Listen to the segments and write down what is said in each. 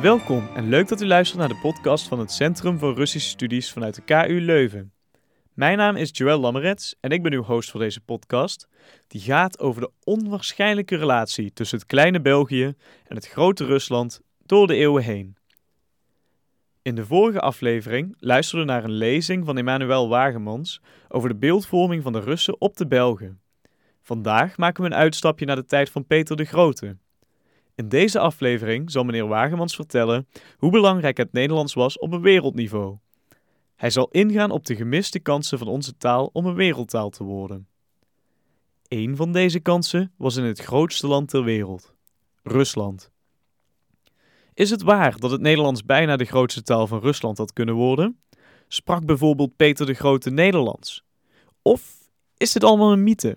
Welkom en leuk dat u luistert naar de podcast van het Centrum voor Russische Studies vanuit de KU Leuven. Mijn naam is Joël Lammerets en ik ben uw host voor deze podcast, die gaat over de onwaarschijnlijke relatie tussen het kleine België en het grote Rusland door de eeuwen heen. In de vorige aflevering luisterden we naar een lezing van Emmanuel Wagemans over de beeldvorming van de Russen op de Belgen. Vandaag maken we een uitstapje naar de tijd van Peter de Grote. In deze aflevering zal meneer Wagemans vertellen hoe belangrijk het Nederlands was op een wereldniveau. Hij zal ingaan op de gemiste kansen van onze taal om een wereldtaal te worden. Een van deze kansen was in het grootste land ter wereld, Rusland. Is het waar dat het Nederlands bijna de grootste taal van Rusland had kunnen worden? Sprak bijvoorbeeld Peter de Grote Nederlands? Of is dit allemaal een mythe?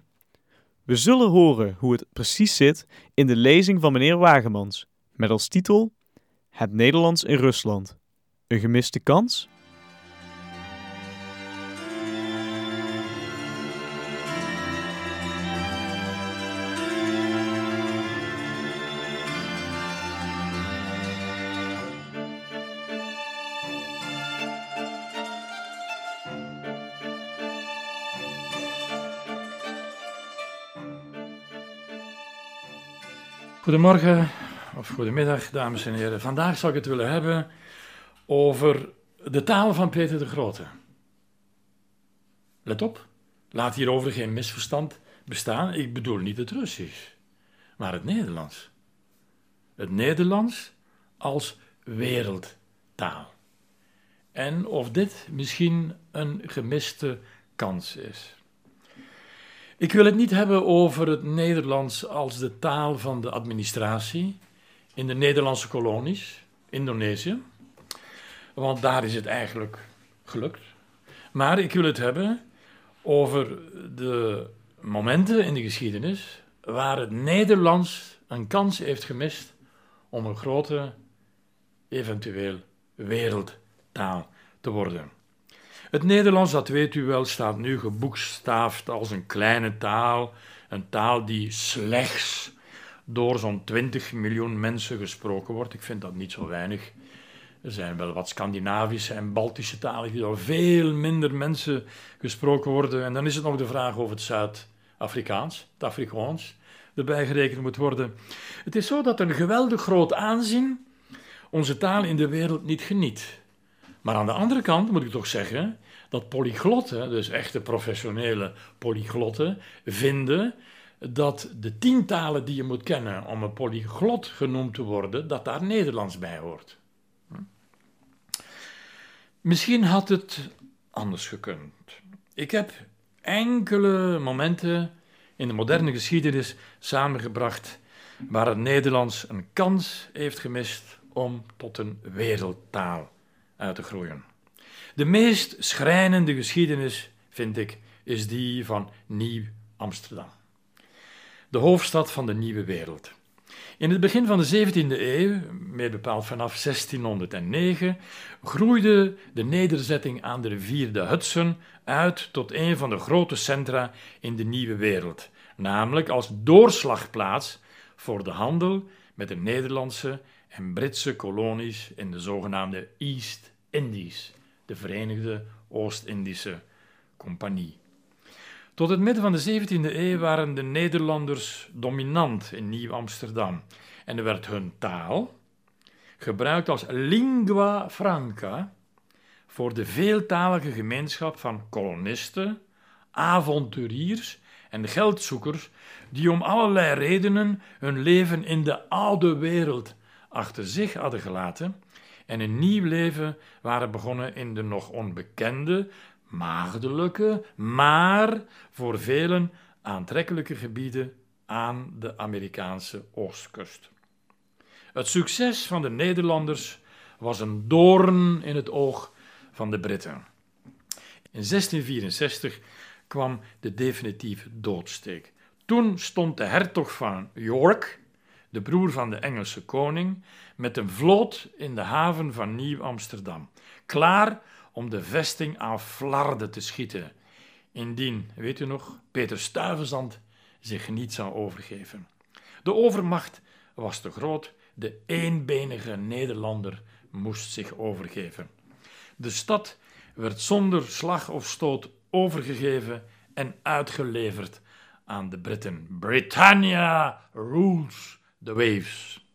We zullen horen hoe het precies zit in de lezing van meneer Wagemans, met als titel Het Nederlands in Rusland. Een gemiste kans? Goedemorgen of goedemiddag, dames en heren. Vandaag zou ik het willen hebben over de taal van Peter de Grote. Let op, laat hierover geen misverstand bestaan. Ik bedoel niet het Russisch, maar het Nederlands. Het Nederlands als wereldtaal. En of dit misschien een gemiste kans is. Ik wil het niet hebben over het Nederlands als de taal van de administratie in de Nederlandse kolonies, Indonesië, want daar is het eigenlijk gelukt. Maar ik wil het hebben over de momenten in de geschiedenis waar het Nederlands een kans heeft gemist om een grote, eventueel wereldtaal te worden. Het Nederlands, dat weet u wel, staat nu geboekstaafd als een kleine taal. Een taal die slechts door zo'n 20 miljoen mensen gesproken wordt. Ik vind dat niet zo weinig. Er zijn wel wat Scandinavische en Baltische talen die door veel minder mensen gesproken worden. En dan is het nog de vraag of het Zuid-Afrikaans, het Afrikaans, erbij gerekend moet worden. Het is zo dat een geweldig groot aanzien onze taal in de wereld niet geniet. Maar aan de andere kant moet ik toch zeggen dat polyglotten, dus echte professionele polyglotten, vinden dat de tien talen die je moet kennen om een polyglot genoemd te worden, dat daar Nederlands bij hoort. Hm? Misschien had het anders gekund. Ik heb enkele momenten in de moderne geschiedenis samengebracht waar het Nederlands een kans heeft gemist om tot een wereldtaal uit te groeien. De meest schrijnende geschiedenis, vind ik, is die van Nieuw-Amsterdam. De hoofdstad van de nieuwe wereld. In het begin van de 17e eeuw, meer bepaald vanaf 1609, groeide de nederzetting aan de rivier de Hudson uit tot een van de grote centra in de nieuwe wereld, namelijk als doorslagplaats voor de handel met de Nederlandse en Britse kolonies in de zogenaamde East Indies de Verenigde Oost-Indische Compagnie. Tot het midden van de 17e eeuw waren de Nederlanders dominant in Nieuw-Amsterdam en er werd hun taal gebruikt als lingua franca voor de veeltalige gemeenschap van kolonisten, avonturiers en geldzoekers die om allerlei redenen hun leven in de oude wereld achter zich hadden gelaten en een nieuw leven waren begonnen in de nog onbekende, maagdelijke, maar voor velen aantrekkelijke gebieden aan de Amerikaanse oostkust. Het succes van de Nederlanders was een doorn in het oog van de Britten. In 1664 kwam de definitieve doodsteek. Toen stond de hertog van York, de broer van de Engelse koning, met een vloot in de haven van Nieuw-Amsterdam, klaar om de vesting aan Flarden te schieten, indien, weet u nog, Peter Stuyvesant zich niet zou overgeven. De overmacht was te groot de eenbenige Nederlander moest zich overgeven. De stad werd zonder slag of stoot overgegeven en uitgeleverd aan de Britten. Britannia rules the waves.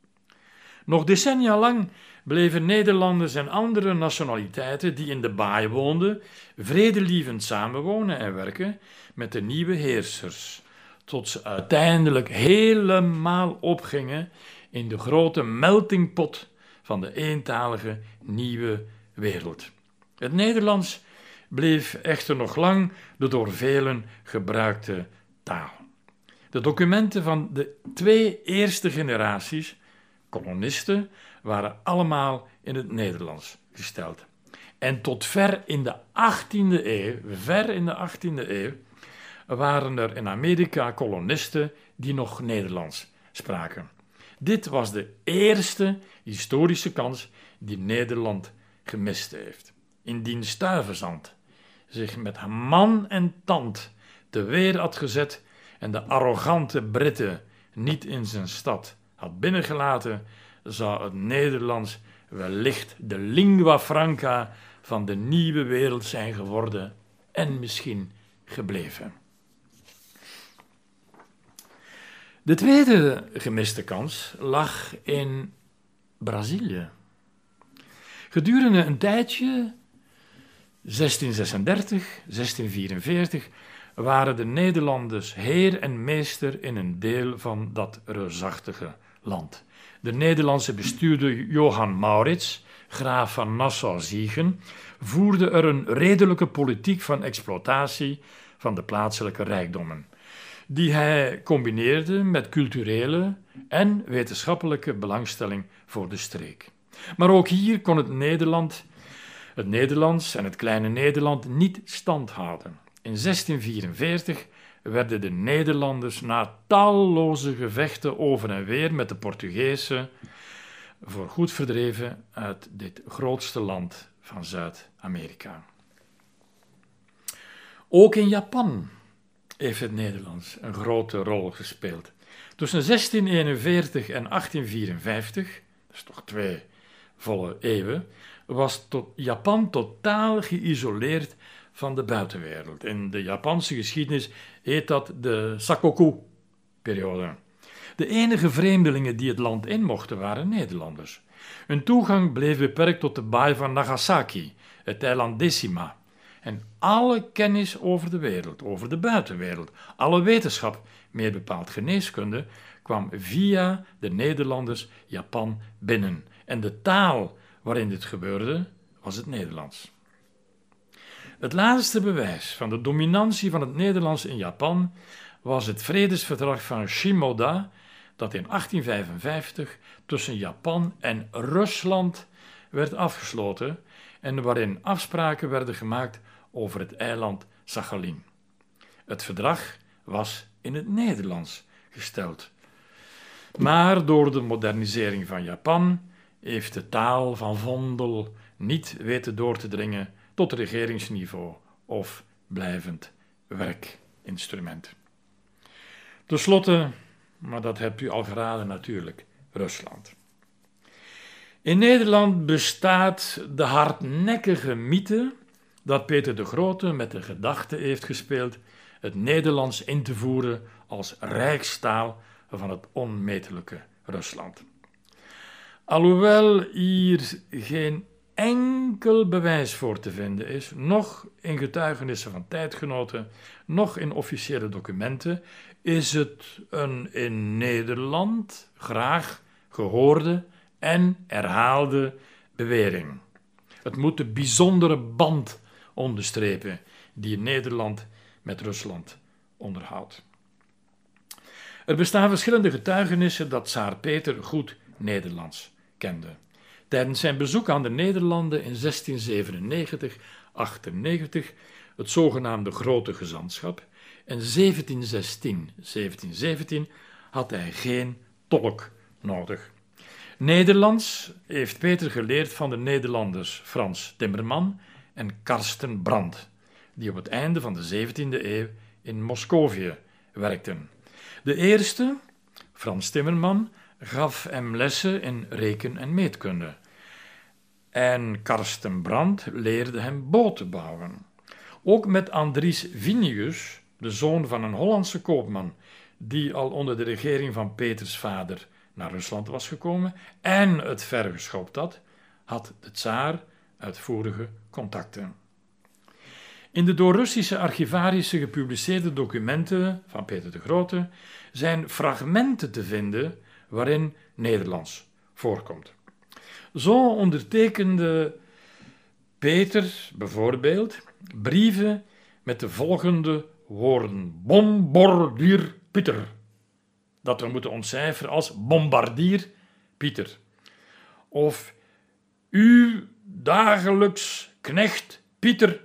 Nog decennia lang bleven Nederlanders en andere nationaliteiten die in de baai woonden, vredelievend samenwonen en werken met de nieuwe heersers, tot ze uiteindelijk helemaal opgingen in de grote meltingpot van de eentalige nieuwe wereld. Het Nederlands bleef echter nog lang de door velen gebruikte taal. De documenten van de twee eerste generaties, kolonisten, waren allemaal in het Nederlands gesteld. En tot ver in de 18e eeuw, ver in de 18e eeuw, waren er in Amerika kolonisten die nog Nederlands spraken. Dit was de eerste historische kans die Nederland gemist heeft. Indien Stuyvesant zich met man en tand te weer had gezet en de arrogante Britten niet in zijn stad had binnengelaten, zou het Nederlands wellicht de lingua franca van de nieuwe wereld zijn geworden en misschien gebleven. De tweede gemiste kans lag in Brazilië. Gedurende een tijdje, 1636, 1644, waren de Nederlanders heer en meester in een deel van dat reusachtige land. De Nederlandse bestuurder Johan Maurits, graaf van Nassau-Siegen, voerde er een redelijke politiek van exploitatie van de plaatselijke rijkdommen, die hij combineerde met culturele en wetenschappelijke belangstelling voor de streek. Maar ook hier kon het Nederland, het Nederlands en het kleine Nederland niet stand houden. In 1644 werden de Nederlanders na talloze gevechten over en weer met de Portugezen voorgoed verdreven uit dit grootste land van Zuid-Amerika. Ook in Japan heeft het Nederlands een grote rol gespeeld. Tussen 1641 en 1854, dat is toch twee volle eeuwen, was Japan totaal geïsoleerd van de buitenwereld. In de Japanse geschiedenis heet dat de Sakoku-periode. De enige vreemdelingen die het land in mochten waren Nederlanders. Hun toegang bleef beperkt tot de baai van Nagasaki, het eiland Decima. En alle kennis over de wereld, over de buitenwereld, alle wetenschap, meer bepaald geneeskunde, kwam via de Nederlanders Japan binnen. En de taal waarin dit gebeurde was het Nederlands. Het laatste bewijs van de dominantie van het Nederlands in Japan was het vredesverdrag van Shimoda, dat in 1855 tussen Japan en Rusland werd afgesloten en waarin afspraken werden gemaakt over het eiland Sachalin. Het verdrag was in het Nederlands gesteld. Maar door de modernisering van Japan heeft de taal van Vondel niet weten door te dringen tot regeringsniveau of blijvend werkinstrument. Ten slotte, maar dat hebt u al geraden natuurlijk, Rusland. In Nederland bestaat de hardnekkige mythe dat Peter de Grote met de gedachte heeft gespeeld het Nederlands in te voeren als rijkstaal van het onmetelijke Rusland. Alhoewel hier geen enkel bewijs voor te vinden is, nog in getuigenissen van tijdgenoten, nog in officiële documenten, is het een in Nederland graag gehoorde en herhaalde bewering. Het moet de bijzondere band onderstrepen die Nederland met Rusland onderhoudt. Er bestaan verschillende getuigenissen dat Tsaar Peter goed Nederlands kende. Tijdens zijn bezoek aan de Nederlanden in 1697, 98, het zogenaamde Grote Gezantschap, en 1716, 1717 had hij geen tolk nodig. Nederlands heeft Peter geleerd van de Nederlanders Frans Timmerman en Karsten Brandt, die op het einde van de 17e eeuw in Moscovië werkten. De eerste, Frans Timmerman, gaf hem lessen in reken- en meetkunde. En Karsten Brandt leerde hem boten bouwen. Ook met Andries Vinius, de zoon van een Hollandse koopman, die al onder de regering van Peters vader naar Rusland was gekomen en het vergeschopt had, had de tsaar uitvoerige contacten. In de door Russische archivarissen gepubliceerde documenten van Peter de Grote zijn fragmenten te vinden waarin Nederlands voorkomt. Zo ondertekende Peter bijvoorbeeld brieven met de volgende woorden: Bombardier Pieter. Dat we moeten ontcijferen als bombardier Pieter. Of uw dagelijks knecht Pieter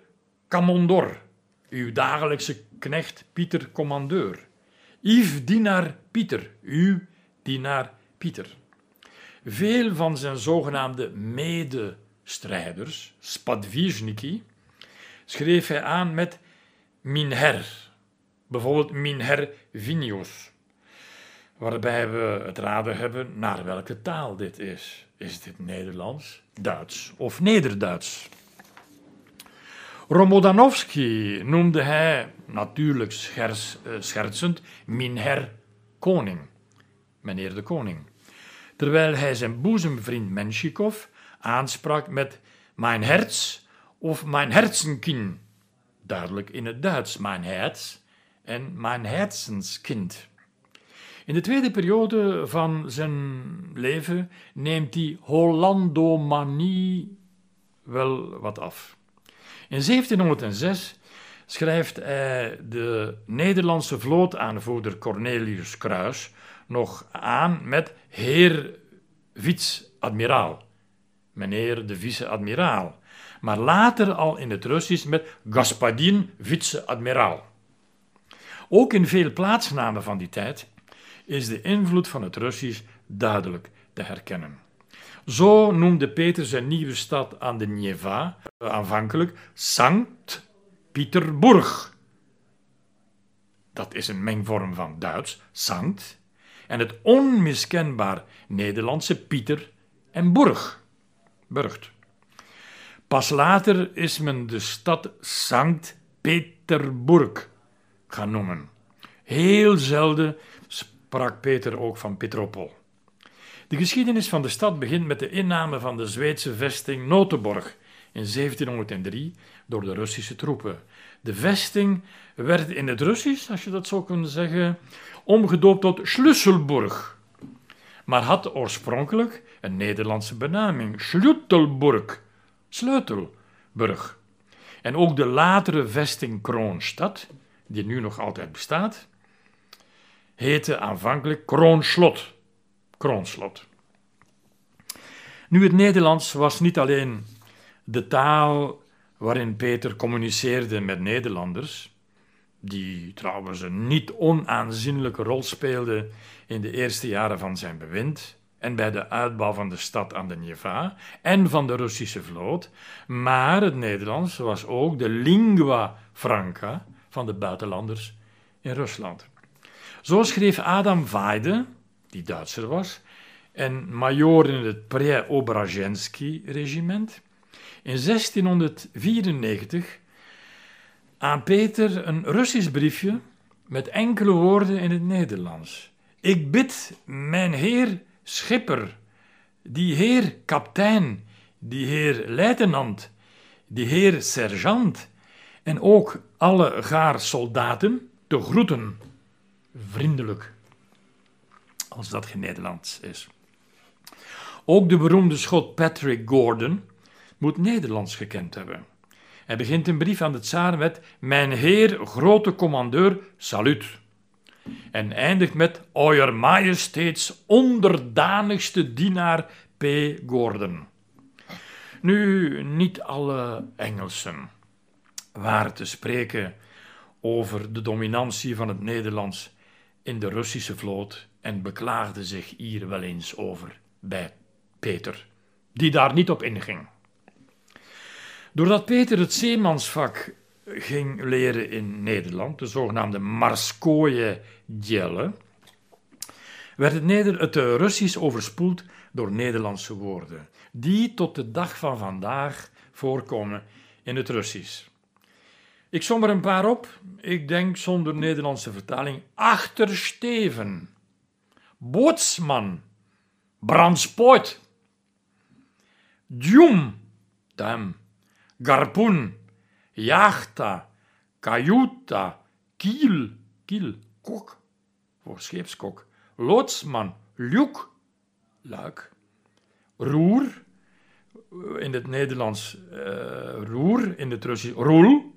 Commandor. Uw dagelijkse knecht Pieter Commandeur. Yves Dienaar Pieter. Uw Dienaar Pieter. Veel van zijn zogenaamde medestrijders, spadvizhniki, schreef hij aan met minher, bijvoorbeeld minher Vinius, waarbij we het raden hebben naar welke taal dit is. Is dit Nederlands, Duits of Nederduits? Romodanovski noemde hij, natuurlijk schers, uh, schertsend, minher koning, meneer de koning, terwijl hij zijn boezemvriend Menshikov aansprak met mijn herz of mijn herzenkin, duidelijk in het Duits mijn herz en mijn herzenskind. In de tweede periode van zijn leven neemt die Hollandomanie wel wat af. In 1706 schrijft hij de Nederlandse vlootaanvoerder Cornelius Kruis nog aan met heer vice-admiraal, meneer de vice-admiraal, maar later al in het Russisch met Gaspadin vice-admiraal. Ook in veel plaatsnamen van die tijd is de invloed van het Russisch duidelijk te herkennen. Zo noemde Peter zijn nieuwe stad aan de Neva aanvankelijk Sankt Pieterburg. Dat is een mengvorm van Duits, Sankt, het onmiskenbaar Nederlandse Pieter en Burg, Burgt. Pas later is men de stad Sankt Peterburg gaan noemen. Heel zelden sprak Peter ook van Petropol. De geschiedenis van de stad begint met de inname van de Zweedse vesting Notenborg in 1703 door de Russische troepen. De vesting werd in het Russisch, als je dat zo kunt zeggen, omgedoopt tot Schlüsselburg, maar had oorspronkelijk een Nederlandse benaming, Schlüttelburg, Sleutelburg. En ook de latere vesting Kroonstad, die nu nog altijd bestaat, heette aanvankelijk Kroonslot. Kroonslot. Nu, het Nederlands was niet alleen de taal waarin Peter communiceerde met Nederlanders, die trouwens een niet onaanzienlijke rol speelde in de eerste jaren van zijn bewind en bij de uitbouw van de stad aan de Neva en van de Russische vloot, maar het Nederlands was ook de lingua franca van de buitenlanders in Rusland. Zo schreef Adam Weide, die Duitser was, en major in het Pre-Obrajensky-regiment, in 1694 aan Peter een Russisch briefje met enkele woorden in het Nederlands. Ik bid mijn heer schipper, die heer kaptein, die heer luitenant, die heer sergeant en ook alle gaar soldaten te groeten, vriendelijk, als dat geen Nederlands is. Ook de beroemde schot Patrick Gordon moet Nederlands gekend hebben. Hij begint een brief aan de tsaar met Mijn heer, grote commandeur, salut. En eindigt met Oyer Majesteits onderdanigste dienaar P. Gordon. Nu, niet alle Engelsen waren te spreken over de dominantie van het Nederlands in de Russische vloot en beklaagden zich hier wel eens over bij Peter, die daar niet op inging. Doordat Peter het zeemansvak ging leren in Nederland, de zogenaamde Marskoje Djelle, werd het, Neder het uh, Russisch overspoeld door Nederlandse woorden, die tot de dag van vandaag voorkomen in het Russisch. Ik som er een paar op. Ik denk zonder Nederlandse vertaling achtersteven, bootsman, brandspoort, djum, duim, garpoen, jachta, kajuta, kiel, kiel, kok, voor scheepskok, loodsman, ljuk, luik, roer, in het Nederlands uh, roer, in het Russisch roel,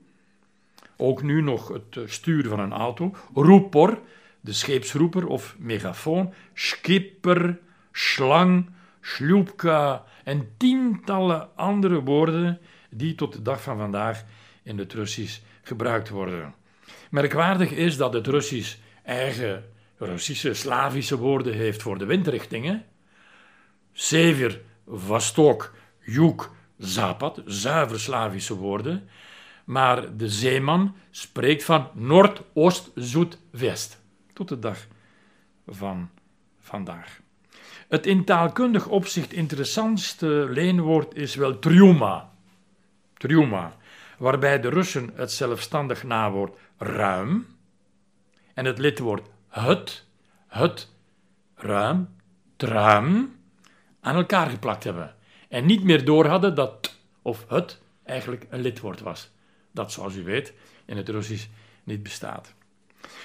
ook nu nog het stuur van een auto, roepor, de scheepsroeper of megafoon, skipper, slang, sloepka en tientallen andere woorden die tot de dag van vandaag in het Russisch gebruikt worden. Merkwaardig is dat het Russisch eigen Russische, Slavische woorden heeft voor de windrichtingen. Sever, Vostok, Juk, Zapad, zuiver Slavische woorden. Maar de zeeman spreekt van noord, oost, zoet, west. Tot de dag van vandaag. Het in taalkundig opzicht interessantste leenwoord is wel triuma. Triuma, waarbij de Russen het zelfstandig nawoord ruim en het lidwoord het, het, ruim, truim aan elkaar geplakt hebben. En niet meer door hadden dat t of het eigenlijk een lidwoord was. Dat, zoals u weet, in het Russisch niet bestaat.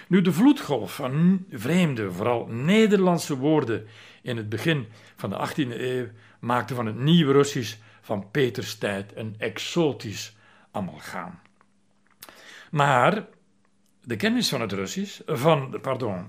Nu, de vloedgolf van vreemde, vooral Nederlandse woorden in het begin van de 18e eeuw maakte van het nieuwe Russisch van Peters tijd een exotisch amalgaam. Maar de kennis van het Russisch, van, pardon,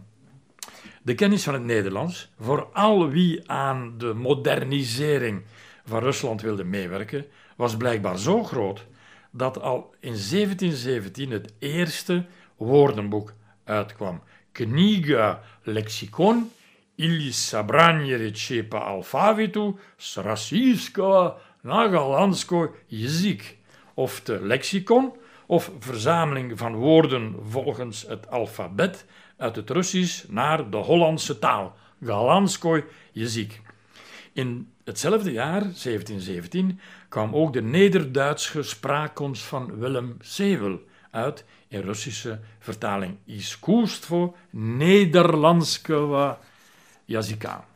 de kennis van het Nederlands, voor al wie aan de modernisering van Rusland wilde meewerken, was blijkbaar zo groot dat al in 1717 het eerste woordenboek uitkwam. Kniga lexikon или собрание речей по алфавиту с российского Nagalansko jezik, of de lexicon, of verzameling van woorden volgens het alfabet uit het Russisch naar de Hollandse taal, Galanskoy jezik. In hetzelfde jaar, 1717, kwam ook de Nederduitse spraakkomst van Willem Sewel uit in Russische vertaling Iskustvo Nederlandskeva jazika.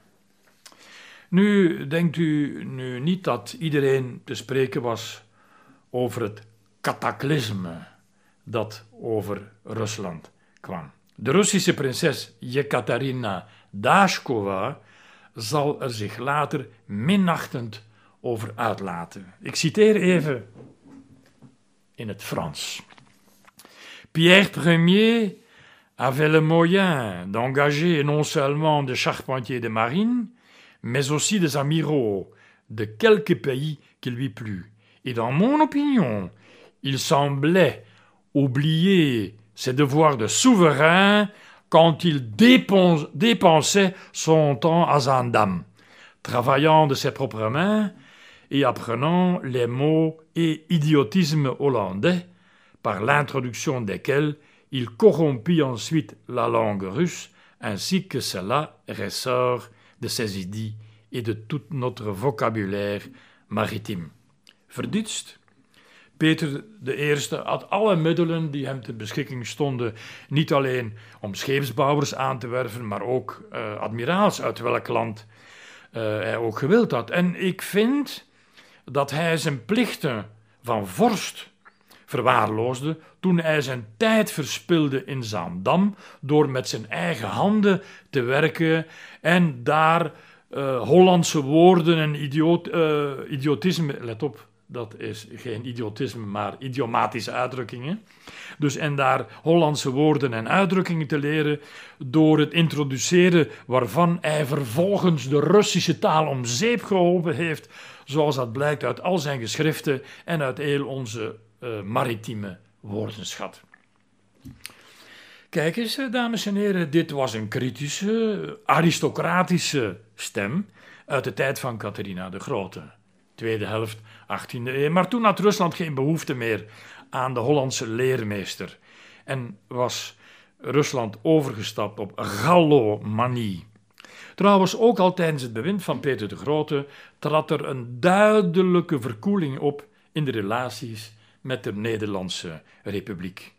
Nu denkt u nu niet dat iedereen te spreken was over het cataclysme dat over Rusland kwam. De Russische prinses Jekaterina Dashkova zal er zich later minachtend over uitlaten. Ik citeer even in het Frans. Pierre Ier avait le moyen d'engager non seulement des charpentiers de marine, mais aussi des amiraux de quelques pays qui lui plut. Et dans mon opinion, il semblait oublier ses devoirs de souverain quand il dépensait son temps à Zandam, travaillant de ses propres mains et apprenant les mots et idiotismes hollandais, par l'introduction desquels il corrompit ensuite la langue russe, ainsi que cela ressort de idées et de tout notre vocabulaire maritime. Verdutst Peter I had alle middelen die hem ter beschikking stonden, niet alleen om scheepsbouwers aan te werven, maar ook uh, admiraals uit welk land uh, hij ook gewild had. En ik vind dat hij zijn plichten van vorst verwaarloosde toen hij zijn tijd verspilde in Zaandam door met zijn eigen handen te werken en daar uh, Hollandse woorden en idiot, idiotisme, let op, dat is geen idiotisme, maar idiomatische uitdrukkingen. Dus en daar Hollandse woorden en uitdrukkingen te leren door het introduceren waarvan hij vervolgens de Russische taal om zeep geholpen heeft, zoals dat blijkt uit al zijn geschriften en uit heel onze uh, maritieme woordenschat. Kijk eens, eh, dames en heren, dit was een kritische, aristocratische stem uit de tijd van Catharina de Grote tweede helft 18e eeuw. Maar toen had Rusland geen behoefte meer aan de Hollandse leermeester en was Rusland overgestapt op Gallomanie. Trouwens, ook al tijdens het bewind van Peter de Grote trad er een duidelijke verkoeling op in de relaties met de Nederlandse Republiek.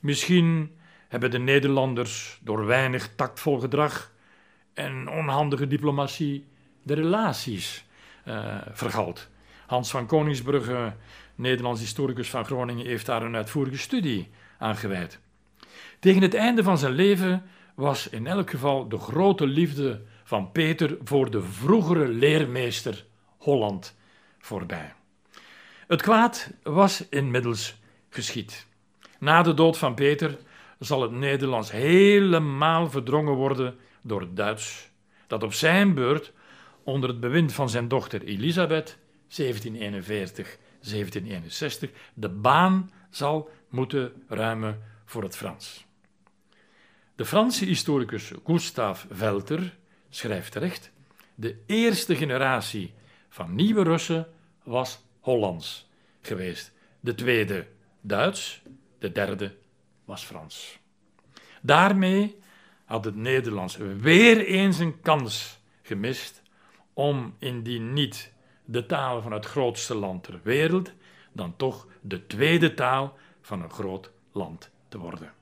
Misschien hebben de Nederlanders door weinig tactvol gedrag en onhandige diplomatie de relaties uh, vergald. Hans van Koningsbrugge, Nederlands historicus van Groningen, heeft daar een uitvoerige studie aan gewijd. Tegen het einde van zijn leven was in elk geval de grote liefde van Peter voor de vroegere leermeester Holland voorbij. Het kwaad was inmiddels geschied. Na de dood van Peter zal het Nederlands helemaal verdrongen worden door het Duits, dat op zijn beurt onder het bewind van zijn dochter Elisabeth 1741 1761 de baan zal moeten ruimen voor het Frans. De Franse historicus Gustave Velter schrijft terecht: de eerste generatie van nieuwe Russen was Hollands geweest, de tweede Duits, de derde was Frans. Daarmee had het Nederlands weer eens een kans gemist om indien niet de taal van het grootste land ter wereld, dan toch de tweede taal van een groot land te worden.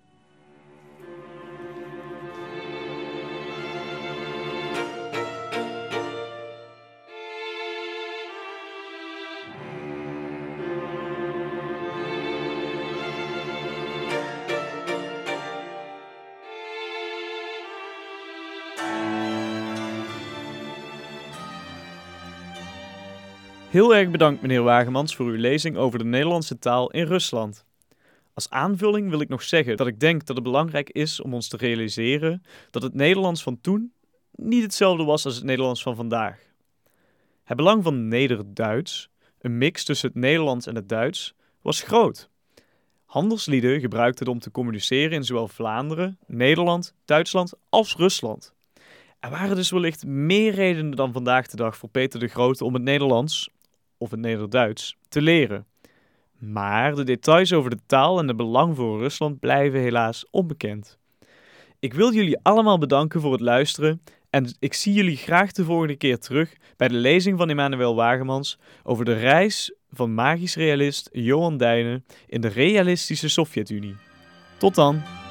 Heel erg bedankt, meneer Wagemans, voor uw lezing over de Nederlandse taal in Rusland. Als aanvulling wil ik nog zeggen dat ik denk dat het belangrijk is om ons te realiseren dat het Nederlands van toen niet hetzelfde was als het Nederlands van vandaag. Het belang van Nederduits, een mix tussen het Nederlands en het Duits, was groot. Handelslieden gebruikten het om te communiceren in zowel Vlaanderen, Nederland, Duitsland als Rusland. Er waren dus wellicht meer redenen dan vandaag de dag voor Peter de Grote om het Nederlands, of het Nederduits te leren. Maar de details over de taal en de belang voor Rusland blijven helaas onbekend. Ik wil jullie allemaal bedanken voor het luisteren en ik zie jullie graag de volgende keer terug bij de lezing van Emmanuel Wagemans over de reis van magisch realist Johan Dijnen in de realistische Sovjet-Unie. Tot dan!